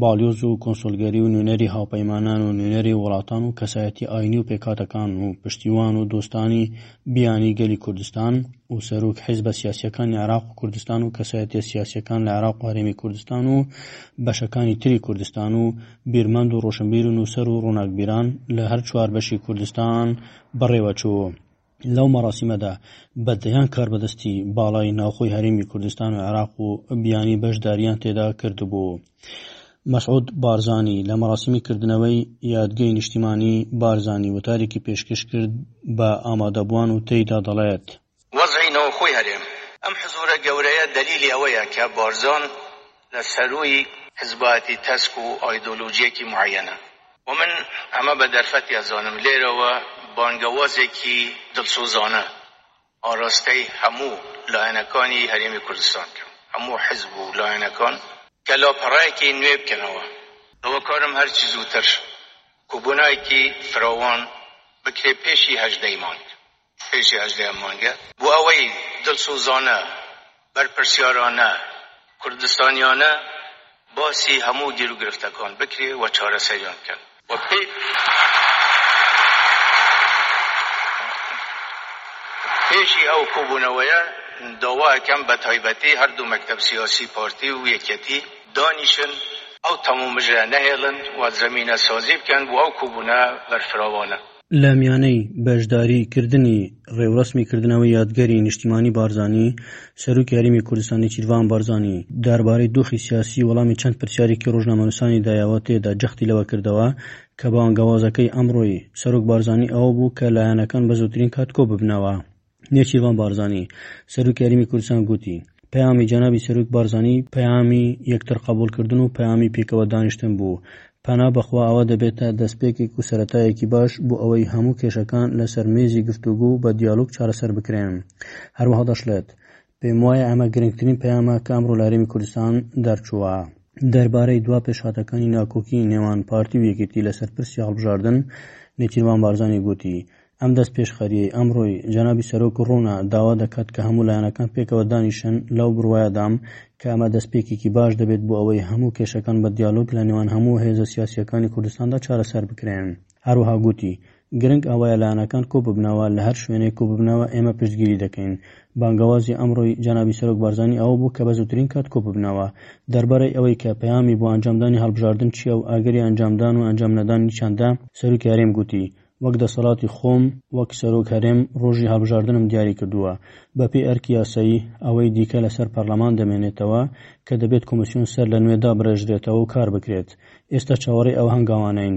باڵیۆز و کونسوڵگەری و نوێنەری هاوپەیمانان و نوێنەری وڵاتان و کەسایەتی ئاینی و پێکهاتەکان و پشتیوان و دۆستانی بیانی گەلی کوردستان و سەرۆک حیزبە سیاسیەکانی عێراق و کوردستان و کەسایەتیە سیاسیەکان لە عێراق و هەرێمی کوردستان و بەشەکانی تری کوردستان و بیرمەند و ڕۆشنبیر و نووسەر و ڕووناکبیران لە هەر چوار بەشی کوردستان بەڕێوەچوو. لەو مەڕاسیمەدا بە دەیان کاربەدەستی باڵای ناوخۆی هەرێمی کوردستان و عێراق و بیانی بەشداریان تێدا کردبوو. مەسعود بارزانی لە مەراسیمی کردنەوەی یادگەی نیشتیمانی بارزانی وتارێکی پێشکەش کرد بە ئامادەبووان و تێیدا دەڵێت. وەزعی ناوخۆی هەرێم ئەم حزورە گەورەیە دەلیلی ئەوەیە کە بارزان، لە سەرووی حزبایەتی تەسک و ئایدۆلۆژییەکی موعەیەنە و من ئەمە بە دەرفەتی ئەزانم لێرەوە بانگەوازێکی دڵسۆزانە ئاراستەی هەموو لایەنەکانی هەرێمی کوردستان کەم، هەموو حزب و لایەنەکان کە لاپەڕەیەکی نوێ بکەنەوە. داواکارم هەرچی زووتر کۆبوونەوەیەکی فراوان بکرێ پێشی هەژدە ی مانگ سپێسی هەژدە مانگە بۆ ئەوەی دڵسۆزانە، بەرپرسیارانە، کوردستانیانە باسی هەموو گیروگرفتەکان بکرێ و چارەسەریان بکەن و پێشی ئەو کۆبوونەوەیە داوا ئەکەم بە تایبەتی هەردوو مەکتەب سیاسی پارتی و یەکێتی دانیشن ئەو تەمومژە نەهێڵن و زەمینەسازی بکەن بۆ ئەو کۆبوونە بەرفراوانە. لە میانەی بەشداری کردنی ڕێوڕسمی کردنەوەی یادگەری نیشتیمانی بارزانانی سەرروک یاریمی کوردستانی چیرڤان بارزانانی داربارەی دۆخی سیاسی وەڵامی چەند پرسیارێکی ڕۆژنامەنووسانی دایەوە تێدا جەختی لەوە کردەوە کە بانگەوازەکەی ئەمڕۆی سەرۆک بارزانانی ئەوە بوو کە لایەنەکان بە زووترین کات کۆببنەوە. نێچیرڤان بارزانی، سەرۆکی هەرێمی کوردستان گوتی، پەیامی جەنابی سەرۆک بارزانی پەیامی یەکتر قەبووڵکردن و پەیامی پێکەوە دانیشتن بوو، پەنا بەخوا ئەوە دەبێتە دەستپێکێک و سەرەتایەکی باش بۆ ئەوەی هەموو کێشەکان لەسەر مێزی گفتوگۆ و بە دیالۆگ چارەسەر بکرێن. هەروەها دەشڵێت، پێموایە ئەمە گرنگترین پەیامە کە ئەمڕۆ لە هەرێمی کوردستان دەرچووە. دەربارەی دوا پێشهاتەکانی ناکۆکی نێوان پارتی و یەکێتی لەسەر پرسی هەڵبژاردن، نێچیرڤان بارزانی گوتی، ئەم دەستپێشخەرییەی ئەمڕۆی جەنابی سەرۆک ڕوونە، داوا دەکات کە هەموو لایەنەکان پێکەوە دانیشن، لەو بڕوایەدام کە ئەمە دەستپێکێکی باش دەبێت بۆ ئەوەی هەموو کێشەکان بە دیالۆگ لە نێوان هەموو هێزە سیاسییەکانی کوردستاندا چارەسەر بکرێن. هەروەها گوتی، گرنگ ئەوەیە لایەنەکان کۆببنەوە، لە هەر شوێنێک کۆببنەوە ئێمە پشتگیری دەکەین. بانگەوازی ئەمڕۆی جەنابی سەرۆک بارزانی ئەوە بوو کە بە زووترین کات کۆببنەوە. دەربارەی ئەوەی کە پەیامی بۆ ئەنجامدانی هەڵبژاردن چییە و ئاگری ئەنجامدان و ئەنجام نەدانی چەندە، سەرۆکی هەرێم گوتی، وەک دەسەڵاتی خۆم، وەک سەرۆک هەرێم ڕۆژی هەڵبژاردنم دیاری کردووە، بەپێی ئەرکی یاسایی، ئەوەی دیکە لەسەر پەرلەمان دەمێنێتەوە کە دەبێت کۆمیسیۆن سەرلەنوێ دابڕێژرێتەوە و کار بکرێت. ئێستا چاوەڕێی ئەو هەنگاوانەین.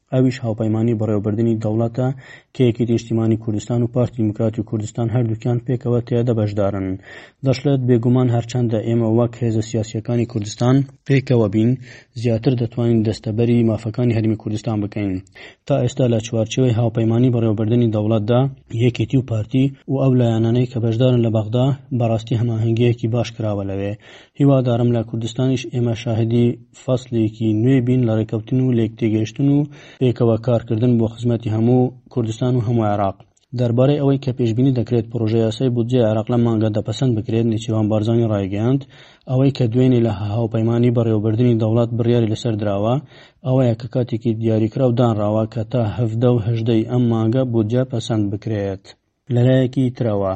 ئەویش هاوپەیمانی بەڕێوەبردنی دەوڵەتە کە یەکێتی نیشتیمانی کوردستان و پارتی دیموکراتی کوردستان هەردووکیان پێکەوە تیایدا بەشدارن. دەشڵێت، بێگومان هەرچەندە ئێمە وەک هێزە سیاسییەکانی کوردستان، پێکەوە بین، زیاتر دەتوانین دەستەبەری مافەکانی هەرێمی کوردستان بکەین، تا ئێستا لە چوارچێوەی هاوپەیمانی بەڕێوەبردنی دەوڵەتدا، یەکێتی و پارتی و ئەو لایەنانەی کە بەشدارن لە بەغدا، بەڕاستی هەماهەنگییەکی باش کراوە لەوێ، هیوادارم لە کوردستانیش ئێمە شاهیدی فەسلێکی نوێ بین لە ڕێکەوتن و لێک تێگەیشتن و پێکەوە کارکردن بۆ خزمەتی هەموو کوردستان و هەموو عێراق دەربارەی ئەوەی کە پێشبینی دەکرێت پرۆژە یاسای بودجەی عێراق لە مانگە دەپەسەند بکرێت نێچیوان بارزانی ڕایگەیاند ئەوەی کە دوێنێ لە هاوپەیمانی بەڕێوەبردنی دەوڵات بڕیاری لەسەر دراوە ئەوەیە کە کاتێکی دیاریکراو دانراوە کە تا هەفدە و هەژدەی ئەم مانگە بودجە پەسەند بکرێت لەلایەکی ترەوە،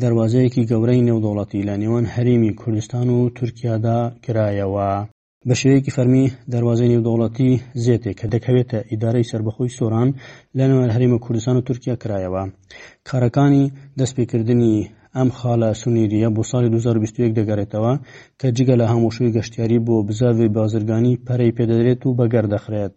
دەروازەیەکی گەورەی نێودەوڵەتی لە نێوان هەرێمی کوردستان و تورکیادا کرایەوە. بە شێوەیەکی فەرمی، دەروازەی نێودەوڵەتی زێتێ کە دەکەوێتە ئیدارەی سەربەخۆی سۆران لە نێوان هەرێمی کوردستان و تورکیا کرایەوە. کارەکانی دەستپێکردنی ئەم خاڵە سنوورییە بۆ ساڵی دوو هەزار و بیست و یەک دەگەڕێتەوە کە جگە لە هاموشووی گەشتیاری بۆ بزاڤی بازرگانی پەرەی پێدەدرێت و بەگەردەخرێت.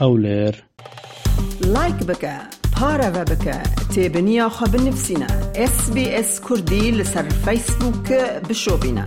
هەولێر. لایک بکە پارەوە بکە تێبنیا خو بنفسینا ئێس بی ئێس کوردی لەسەر فەیسبووک بشۆبینە.